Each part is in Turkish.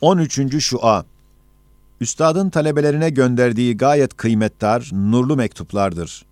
13. Şua Üstadın talebelerine gönderdiği gayet kıymetdar, nurlu mektuplardır.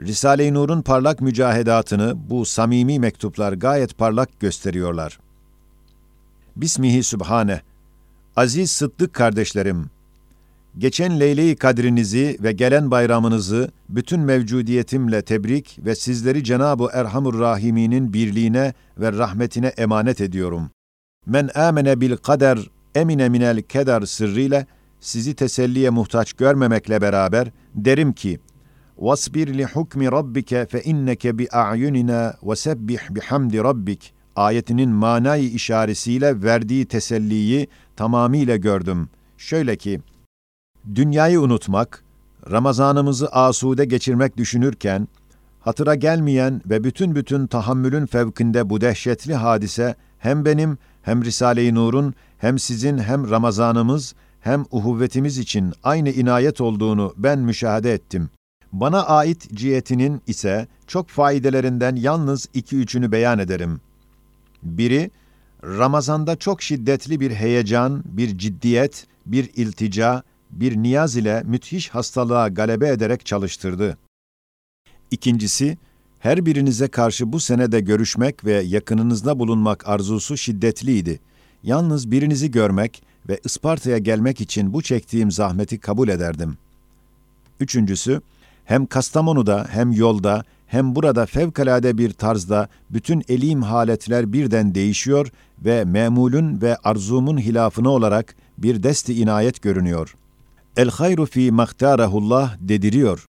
Risale-i Nur'un parlak mücahedatını bu samimi mektuplar gayet parlak gösteriyorlar. Bismihi Sübhane Aziz Sıddık kardeşlerim, geçen Leyle-i Kadrinizi ve gelen bayramınızı bütün mevcudiyetimle tebrik ve sizleri Cenab-ı Erhamur Rahimi'nin birliğine ve rahmetine emanet ediyorum. Men amene bil kader emine minel kedar sırrıyla sizi teselliye muhtaç görmemekle beraber derim ki vasbir li hukmi rabbike fe inneke bi a'yunina ve bihamdi rabbik ayetinin manayı işaresiyle verdiği teselliyi tamamıyla gördüm. Şöyle ki, dünyayı unutmak, Ramazanımızı asude geçirmek düşünürken, hatıra gelmeyen ve bütün bütün tahammülün fevkinde bu dehşetli hadise hem benim hem Risale-i Nur'un hem sizin hem Ramazanımız hem uhuvvetimiz için aynı inayet olduğunu ben müşahede ettim. Bana ait cihetinin ise çok faydelerinden yalnız iki üçünü beyan ederim. Biri, Ramazanda çok şiddetli bir heyecan, bir ciddiyet, bir iltica, bir niyaz ile müthiş hastalığa galebe ederek çalıştırdı. İkincisi, her birinize karşı bu senede görüşmek ve yakınınızda bulunmak arzusu şiddetliydi. Yalnız birinizi görmek ve Isparta'ya gelmek için bu çektiğim zahmeti kabul ederdim. Üçüncüsü, hem Kastamonu'da hem yolda hem burada fevkalade bir tarzda bütün elim haletler birden değişiyor ve memulün ve arzumun hilafına olarak bir desti inayet görünüyor. El hayru fi mahtarahullah dediriyor.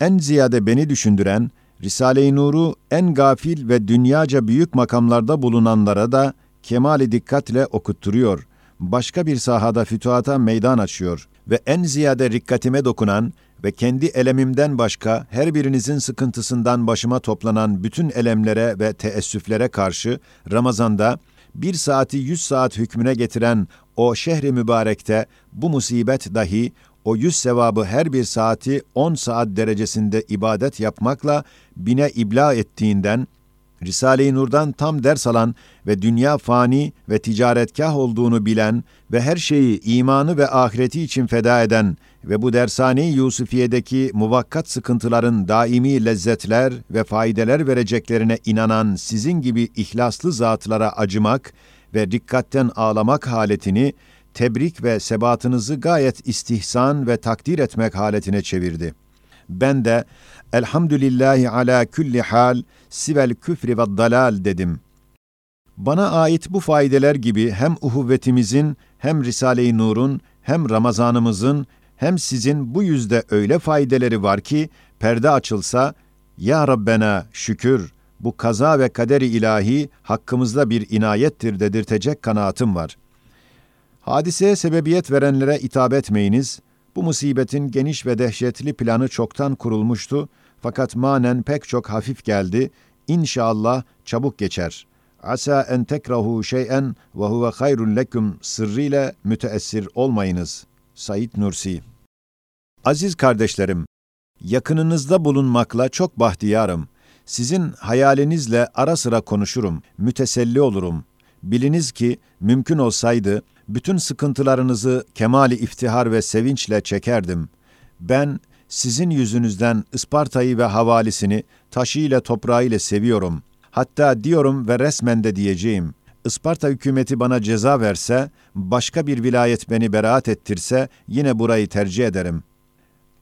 En ziyade beni düşündüren, Risale-i Nur'u en gafil ve dünyaca büyük makamlarda bulunanlara da kemali dikkatle okutturuyor. Başka bir sahada fütuhata meydan açıyor ve en ziyade rikkatime dokunan ve kendi elemimden başka her birinizin sıkıntısından başıma toplanan bütün elemlere ve teessüflere karşı Ramazan'da bir saati yüz saat hükmüne getiren o şehri mübarekte bu musibet dahi o yüz sevabı her bir saati on saat derecesinde ibadet yapmakla bine ibla ettiğinden Risale-i Nur'dan tam ders alan ve dünya fani ve ticaretkah olduğunu bilen ve her şeyi imanı ve ahireti için feda eden ve bu dershane-i Yusufiye'deki muvakkat sıkıntıların daimi lezzetler ve faydeler vereceklerine inanan sizin gibi ihlaslı zatlara acımak ve dikkatten ağlamak haletini tebrik ve sebatınızı gayet istihsan ve takdir etmek haletine çevirdi. Ben de elhamdülillahi ala külli hal sivel küfri ve dalal dedim. Bana ait bu faydeler gibi hem uhuvvetimizin, hem Risale-i Nur'un, hem Ramazanımızın, hem sizin bu yüzde öyle faydeleri var ki, perde açılsa, Ya Rabbena şükür, bu kaza ve kaderi ilahi hakkımızda bir inayettir dedirtecek kanaatim var. Hadiseye sebebiyet verenlere itap etmeyiniz, bu musibetin geniş ve dehşetli planı çoktan kurulmuştu, fakat manen pek çok hafif geldi, İnşallah çabuk geçer. Asa en tekrahu şey'en ve huve hayrun leküm sırrıyla müteessir olmayınız. Said Nursi Aziz kardeşlerim, yakınınızda bulunmakla çok bahtiyarım. Sizin hayalinizle ara sıra konuşurum, müteselli olurum. Biliniz ki mümkün olsaydı bütün sıkıntılarınızı kemali iftihar ve sevinçle çekerdim. Ben sizin yüzünüzden Isparta'yı ve havalisini taşıyla toprağıyla seviyorum. Hatta diyorum ve resmen de diyeceğim. Isparta hükümeti bana ceza verse, başka bir vilayet beni beraat ettirse yine burayı tercih ederim.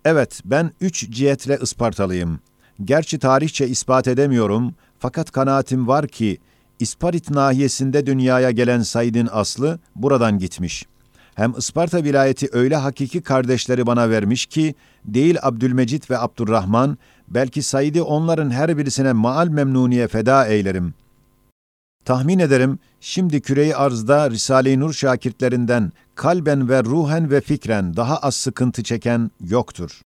Evet, ben üç cihetle Ispartalıyım. Gerçi tarihçe ispat edemiyorum, fakat kanaatim var ki, İsparit nahiyesinde dünyaya gelen Said'in aslı buradan gitmiş. Hem Isparta vilayeti öyle hakiki kardeşleri bana vermiş ki, değil Abdülmecit ve Abdurrahman, belki Said'i onların her birisine maal memnuniye feda eylerim. Tahmin ederim, şimdi küreyi arzda Risale-i Nur şakirtlerinden kalben ve ruhen ve fikren daha az sıkıntı çeken yoktur.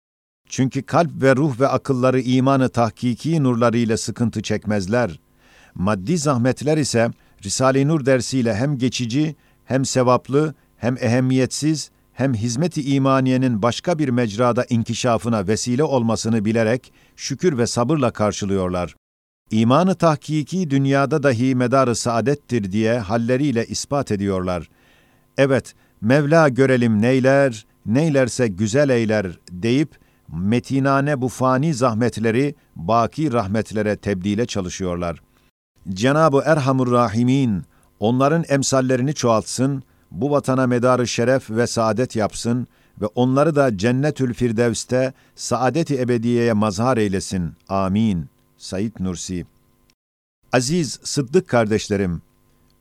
Çünkü kalp ve ruh ve akılları imanı tahkiki nurlarıyla sıkıntı çekmezler. Maddi zahmetler ise Risale-i Nur dersiyle hem geçici, hem sevaplı, hem ehemmiyetsiz, hem hizmet-i imaniyenin başka bir mecrada inkişafına vesile olmasını bilerek şükür ve sabırla karşılıyorlar. İmanı tahkiki dünyada dahi medarı saadettir diye halleriyle ispat ediyorlar. Evet, Mevla görelim neyler, neylerse güzel eyler deyip metinane bu fani zahmetleri baki rahmetlere tebdile çalışıyorlar. Cenab-ı Erhamur Rahimin onların emsallerini çoğaltsın, bu vatana medarı şeref ve saadet yapsın ve onları da Cennetül Firdevs'te saadet-i ebediyeye mazhar eylesin. Amin. Said Nursi Aziz Sıddık kardeşlerim,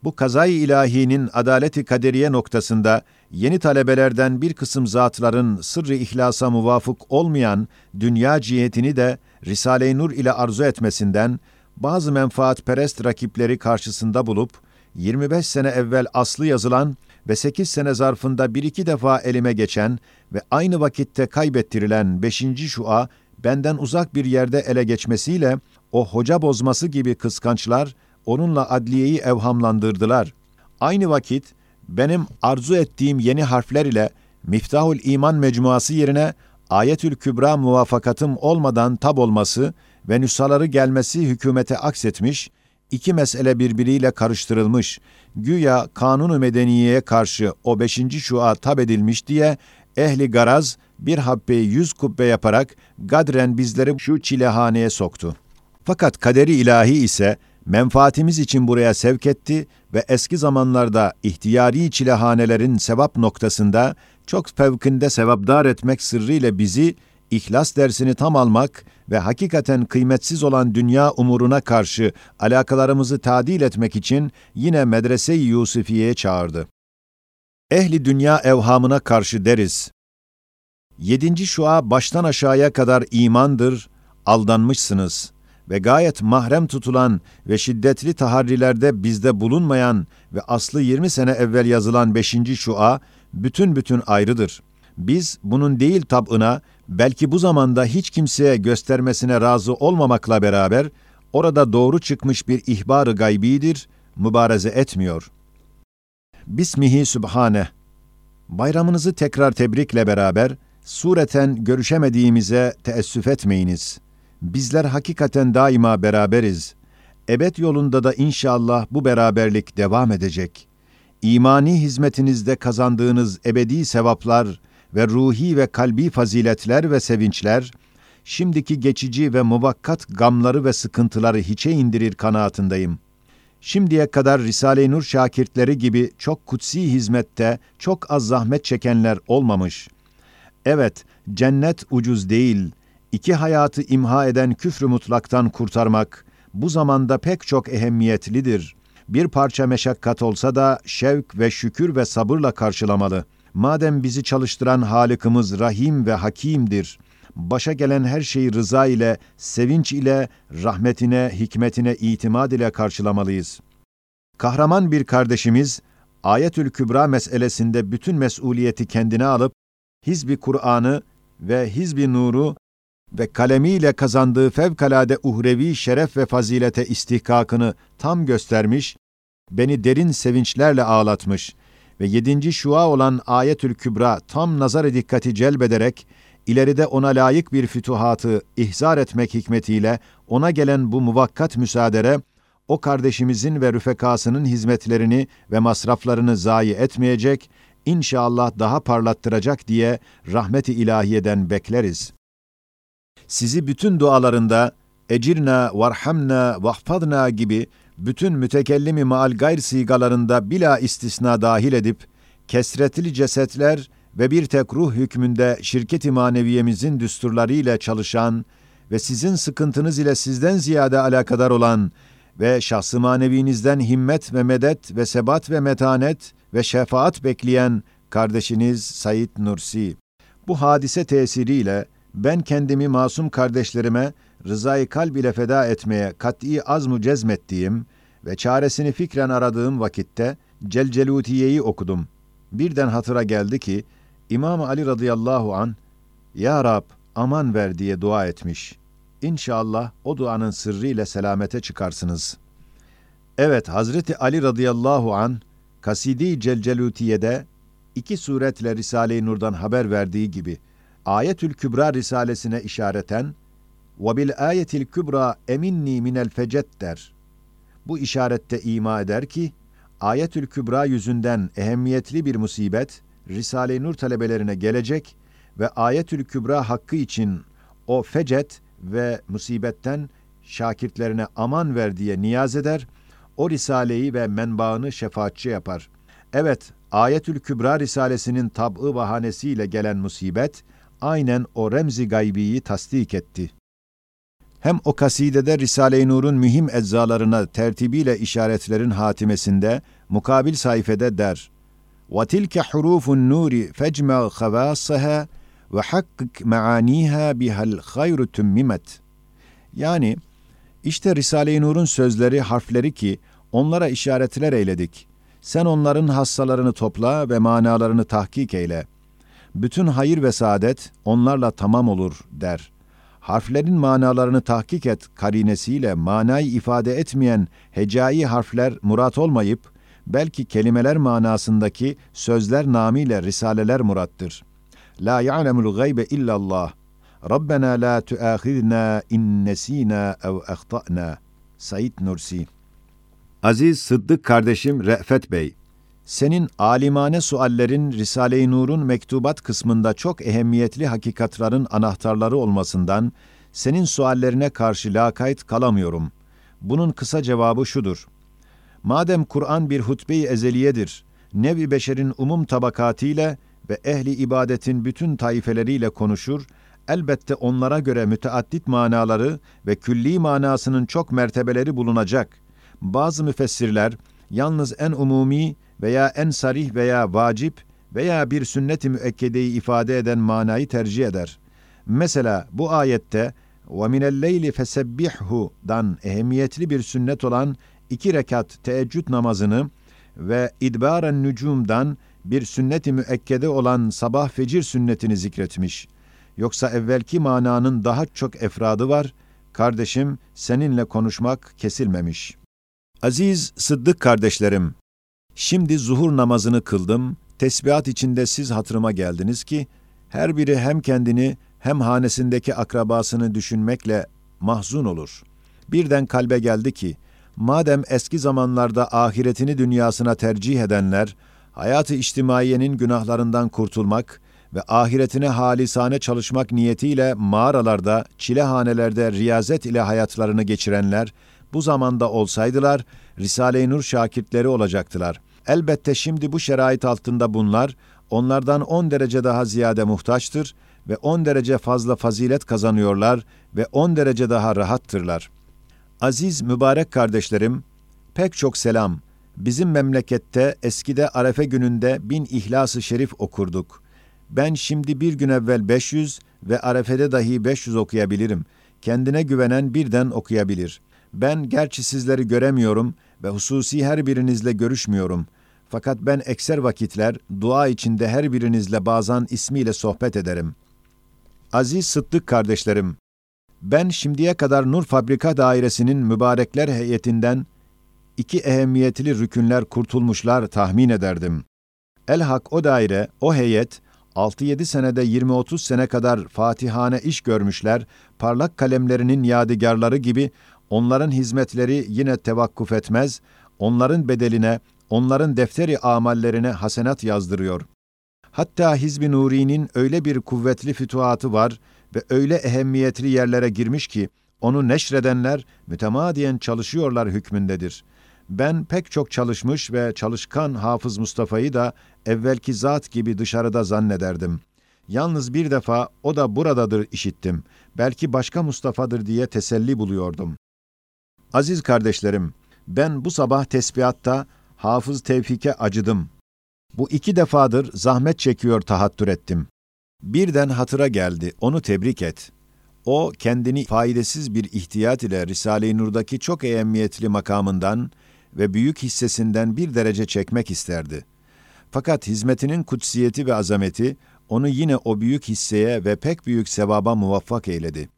bu kazayı ilahinin adaleti kaderiye noktasında yeni talebelerden bir kısım zatların sırrı ihlasa muvafık olmayan dünya cihetini de Risale-i Nur ile arzu etmesinden bazı menfaatperest rakipleri karşısında bulup 25 sene evvel aslı yazılan ve 8 sene zarfında bir iki defa elime geçen ve aynı vakitte kaybettirilen 5. şua benden uzak bir yerde ele geçmesiyle o hoca bozması gibi kıskançlar onunla adliyeyi evhamlandırdılar. Aynı vakit benim arzu ettiğim yeni harfler ile Miftahul İman mecmuası yerine Ayetül Kübra muvafakatım olmadan tab olması ve nüshaları gelmesi hükümete aksetmiş, iki mesele birbiriyle karıştırılmış, güya kanunu medeniyeye karşı o beşinci şua tab edilmiş diye ehli garaz bir habbeyi yüz kubbe yaparak gadren bizleri şu çilehaneye soktu. Fakat kaderi ilahi ise menfaatimiz için buraya sevk etti ve eski zamanlarda ihtiyari çilehanelerin sevap noktasında çok fevkinde sevapdar etmek sırrıyla bizi ihlas dersini tam almak ve hakikaten kıymetsiz olan dünya umuruna karşı alakalarımızı tadil etmek için yine medrese-i Yusufiye'ye çağırdı. Ehli dünya evhamına karşı deriz. Yedinci şua baştan aşağıya kadar imandır, aldanmışsınız ve gayet mahrem tutulan ve şiddetli taharrilerde bizde bulunmayan ve aslı 20 sene evvel yazılan beşinci şua bütün bütün ayrıdır. Biz bunun değil tabına, belki bu zamanda hiç kimseye göstermesine razı olmamakla beraber, orada doğru çıkmış bir ihbar-ı gaybidir, mübareze etmiyor. Bismihi Sübhane. Bayramınızı tekrar tebrikle beraber, sureten görüşemediğimize teessüf etmeyiniz. Bizler hakikaten daima beraberiz. Ebed yolunda da inşallah bu beraberlik devam edecek. İmani hizmetinizde kazandığınız ebedi sevaplar ve ruhi ve kalbi faziletler ve sevinçler, şimdiki geçici ve muvakkat gamları ve sıkıntıları hiçe indirir kanaatindeyim. Şimdiye kadar Risale-i Nur şakirtleri gibi çok kutsi hizmette çok az zahmet çekenler olmamış. Evet, cennet ucuz değil, iki hayatı imha eden küfrü mutlaktan kurtarmak, bu zamanda pek çok ehemmiyetlidir. Bir parça meşakkat olsa da şevk ve şükür ve sabırla karşılamalı. Madem bizi çalıştıran Halık'ımız Rahim ve Hakim'dir, başa gelen her şeyi rıza ile, sevinç ile, rahmetine, hikmetine itimat ile karşılamalıyız. Kahraman bir kardeşimiz, Ayetül Kübra meselesinde bütün mesuliyeti kendine alıp, Hizbi Kur'an'ı ve Hizbi Nur'u ve kalemiyle kazandığı fevkalade uhrevi şeref ve fazilete istihkakını tam göstermiş, beni derin sevinçlerle ağlatmış ve yedinci şua olan Ayetül Kübra tam nazar dikkati celbederek, ileride ona layık bir fütuhatı ihzar etmek hikmetiyle ona gelen bu muvakkat müsaadere, o kardeşimizin ve rüfekasının hizmetlerini ve masraflarını zayi etmeyecek, inşallah daha parlattıracak diye rahmet-i ilahiyeden bekleriz. Sizi bütün dualarında ecirna, varhamna, vahfadna gibi bütün mütekellimi maal gayr sigalarında bila istisna dahil edip, kesretli cesetler ve bir tek ruh hükmünde şirket-i maneviyemizin düsturlarıyla çalışan ve sizin sıkıntınız ile sizden ziyade alakadar olan ve şahsı manevinizden himmet ve medet ve sebat ve metanet ve şefaat bekleyen kardeşiniz Said Nursi. Bu hadise tesiriyle ben kendimi masum kardeşlerime rızayı kalb ile feda etmeye kat'i azmu cezmettiğim ve çaresini fikren aradığım vakitte Celcelutiye'yi okudum. Birden hatıra geldi ki İmam Ali radıyallahu an Ya Rab aman ver diye dua etmiş. İnşallah o duanın sırrıyla selamete çıkarsınız. Evet Hazreti Ali radıyallahu an Kasidi Celcelutiye'de iki suretle Risale-i Nur'dan haber verdiği gibi Ayetül Kübra risalesine işareten ve bil ayetil kübra eminni minel fecet der. Bu işarette ima eder ki Ayetül Kübra yüzünden ehemmiyetli bir musibet Risale-i Nur talebelerine gelecek ve Ayetül Kübra hakkı için o fecet ve musibetten şakirtlerine aman ver diye niyaz eder, o risaleyi ve menbaını şefaatçi yapar. Evet, Ayetül Kübra risalesinin tab'ı bahanesiyle gelen musibet, aynen o remzi gaybiyi tasdik etti Hem o kasidede Risale-i Nur'un mühim eczalarına tertibiyle işaretlerin hatimesinde, mukabil sayfede der, وَتِلْكَ حُرُوفُ النُّورِ فَجْمَعْ خَوَاسَّهَا وَحَقِّقْ مَعَانِيهَا بِهَا الْخَيْرُ تُمِّمَتْ Yani, işte Risale-i Nur'un sözleri, harfleri ki, onlara işaretler eyledik. Sen onların hassalarını topla ve manalarını tahkik eyle. Bütün hayır ve saadet onlarla tamam olur der. Harflerin manalarını tahkik et karinesiyle manayı ifade etmeyen hecai harfler murat olmayıp, belki kelimeler manasındaki sözler namiyle risaleler murattır. La ya'lemul gaybe illallah. Rabbena la tuâkhidna in nesînâ ev ehtâ'nâ. Said Nursi Aziz Sıddık kardeşim Re'fet Bey, senin alimane suallerin Risale-i Nur'un mektubat kısmında çok ehemmiyetli hakikatların anahtarları olmasından senin suallerine karşı lakayt kalamıyorum. Bunun kısa cevabı şudur. Madem Kur'an bir hutbe-i ezeliyedir, nevi beşerin umum tabakatiyle ve ehli ibadetin bütün taifeleriyle konuşur, elbette onlara göre müteaddit manaları ve külli manasının çok mertebeleri bulunacak. Bazı müfessirler, yalnız en umumi veya en sarih veya vacip veya bir sünnet-i müekkedeyi ifade eden manayı tercih eder. Mesela bu ayette وَمِنَ اللَّيْلِ فَسَبِّحْهُ'dan ehemmiyetli bir sünnet olan iki rekat teheccüd namazını ve idbaren nücumdan bir sünnet-i müekkede olan sabah fecir sünnetini zikretmiş. Yoksa evvelki mananın daha çok efradı var, kardeşim seninle konuşmak kesilmemiş. Aziz Sıddık kardeşlerim, şimdi zuhur namazını kıldım, tesbihat içinde siz hatırıma geldiniz ki, her biri hem kendini hem hanesindeki akrabasını düşünmekle mahzun olur. Birden kalbe geldi ki, madem eski zamanlarda ahiretini dünyasına tercih edenler, hayatı içtimaiyenin günahlarından kurtulmak ve ahiretine halisane çalışmak niyetiyle mağaralarda, çilehanelerde riyazet ile hayatlarını geçirenler, bu zamanda olsaydılar, Risale-i Nur şakirtleri olacaktılar. Elbette şimdi bu şerait altında bunlar, onlardan on derece daha ziyade muhtaçtır ve on derece fazla fazilet kazanıyorlar ve on derece daha rahattırlar. Aziz mübarek kardeşlerim, pek çok selam. Bizim memlekette eskide Arefe gününde bin İhlas-ı Şerif okurduk. Ben şimdi bir gün evvel 500 ve Arefe'de dahi 500 okuyabilirim. Kendine güvenen birden okuyabilir. Ben gerçi sizleri göremiyorum ve hususi her birinizle görüşmüyorum. Fakat ben ekser vakitler dua içinde her birinizle bazen ismiyle sohbet ederim. Aziz Sıddık kardeşlerim, ben şimdiye kadar Nur Fabrika Dairesi'nin mübarekler heyetinden iki ehemmiyetli rükünler kurtulmuşlar tahmin ederdim. Elhak o daire, o heyet, 6-7 senede 20-30 sene kadar fatihane iş görmüşler, parlak kalemlerinin yadigarları gibi onların hizmetleri yine tevakkuf etmez, onların bedeline, onların defteri amallerine hasenat yazdırıyor. Hatta Hizb-i Nuri'nin öyle bir kuvvetli fütuhatı var ve öyle ehemmiyetli yerlere girmiş ki, onu neşredenler mütemadiyen çalışıyorlar hükmündedir. Ben pek çok çalışmış ve çalışkan Hafız Mustafa'yı da evvelki zat gibi dışarıda zannederdim. Yalnız bir defa o da buradadır işittim. Belki başka Mustafa'dır diye teselli buluyordum. Aziz kardeşlerim, ben bu sabah tesbihatta Hafız Tevfik'e acıdım. Bu iki defadır zahmet çekiyor tahattür ettim. Birden hatıra geldi, onu tebrik et. O, kendini faydasız bir ihtiyat ile Risale-i Nur'daki çok ehemmiyetli makamından ve büyük hissesinden bir derece çekmek isterdi. Fakat hizmetinin kutsiyeti ve azameti, onu yine o büyük hisseye ve pek büyük sevaba muvaffak eyledi.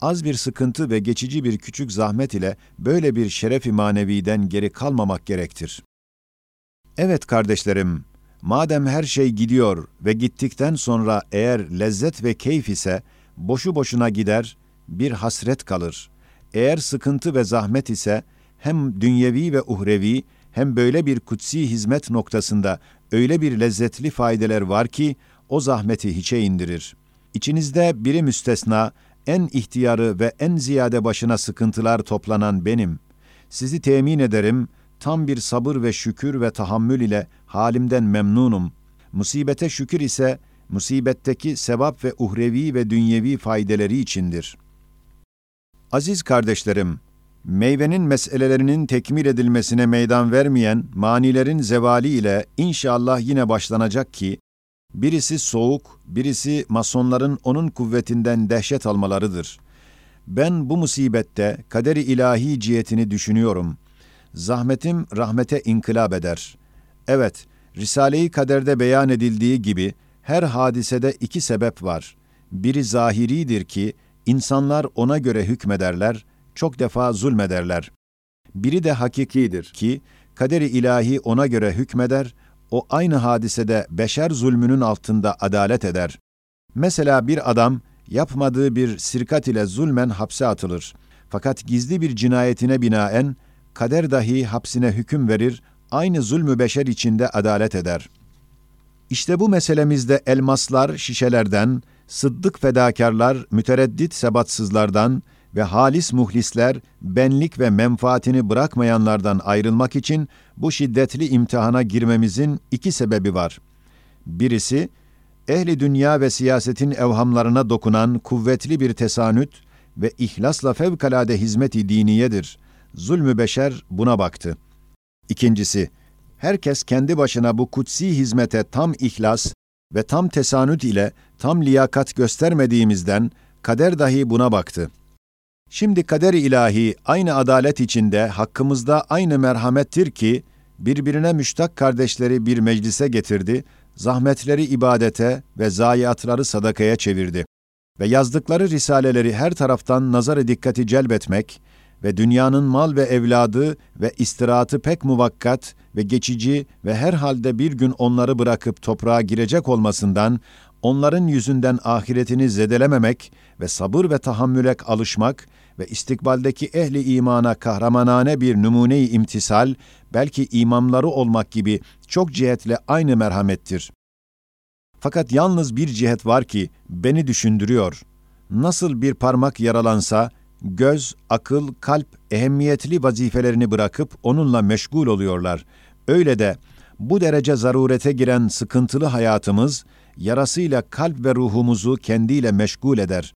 Az bir sıkıntı ve geçici bir küçük zahmet ile böyle bir şeref-i maneviden geri kalmamak gerektir. Evet kardeşlerim, madem her şey gidiyor ve gittikten sonra eğer lezzet ve keyif ise boşu boşuna gider, bir hasret kalır. Eğer sıkıntı ve zahmet ise hem dünyevi ve uhrevi hem böyle bir kutsi hizmet noktasında öyle bir lezzetli faydeler var ki o zahmeti hiçe indirir. İçinizde biri müstesna, en ihtiyarı ve en ziyade başına sıkıntılar toplanan benim. Sizi temin ederim, tam bir sabır ve şükür ve tahammül ile halimden memnunum. Musibete şükür ise, musibetteki sevap ve uhrevi ve dünyevi faydeleri içindir. Aziz kardeşlerim, meyvenin meselelerinin tekmil edilmesine meydan vermeyen manilerin zevali ile inşallah yine başlanacak ki, birisi soğuk, birisi masonların onun kuvvetinden dehşet almalarıdır. Ben bu musibette kaderi ilahi cihetini düşünüyorum. Zahmetim rahmete inkılap eder. Evet, Risale-i Kader'de beyan edildiği gibi her hadisede iki sebep var. Biri zahiridir ki insanlar ona göre hükmederler, çok defa zulmederler. Biri de hakikidir ki kaderi ilahi ona göre hükmeder, o aynı hadisede beşer zulmünün altında adalet eder. Mesela bir adam yapmadığı bir sirkat ile zulmen hapse atılır. Fakat gizli bir cinayetine binaen kader dahi hapsine hüküm verir, aynı zulmü beşer içinde adalet eder. İşte bu meselemizde elmaslar şişelerden, sıddık fedakarlar mütereddit sebatsızlardan ve halis muhlisler benlik ve menfaatini bırakmayanlardan ayrılmak için bu şiddetli imtihana girmemizin iki sebebi var. Birisi, ehli dünya ve siyasetin evhamlarına dokunan kuvvetli bir tesanüt ve ihlasla fevkalade hizmet-i diniyedir. Zulmü beşer buna baktı. İkincisi, herkes kendi başına bu kutsi hizmete tam ihlas ve tam tesanüt ile tam liyakat göstermediğimizden kader dahi buna baktı. Şimdi kader ilahi aynı adalet içinde hakkımızda aynı merhamettir ki birbirine müştak kardeşleri bir meclise getirdi, zahmetleri ibadete ve zayiatları sadakaya çevirdi. Ve yazdıkları risaleleri her taraftan nazarı dikkati celbetmek ve dünyanın mal ve evladı ve istirahatı pek muvakkat ve geçici ve herhalde bir gün onları bırakıp toprağa girecek olmasından onların yüzünden ahiretini zedelememek ve sabır ve tahammüle alışmak ve istikbaldeki ehli imana kahramanane bir numune-i imtisal, belki imamları olmak gibi çok cihetle aynı merhamettir. Fakat yalnız bir cihet var ki beni düşündürüyor. Nasıl bir parmak yaralansa, göz, akıl, kalp ehemmiyetli vazifelerini bırakıp onunla meşgul oluyorlar. Öyle de bu derece zarurete giren sıkıntılı hayatımız, yarasıyla kalp ve ruhumuzu kendiyle meşgul eder.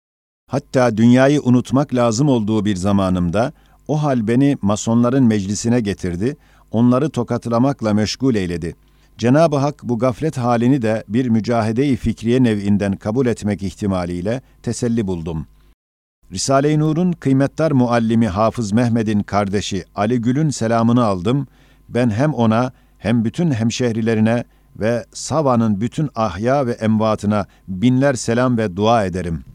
Hatta dünyayı unutmak lazım olduğu bir zamanımda, o hal beni masonların meclisine getirdi, onları tokatlamakla meşgul eyledi. Cenab-ı Hak bu gaflet halini de bir mücahede-i fikriye nev'inden kabul etmek ihtimaliyle teselli buldum. Risale-i Nur'un kıymetdar muallimi Hafız Mehmet'in kardeşi Ali Gül'ün selamını aldım. Ben hem ona hem bütün hemşehrilerine ve Sava'nın bütün ahya ve emvatına binler selam ve dua ederim.''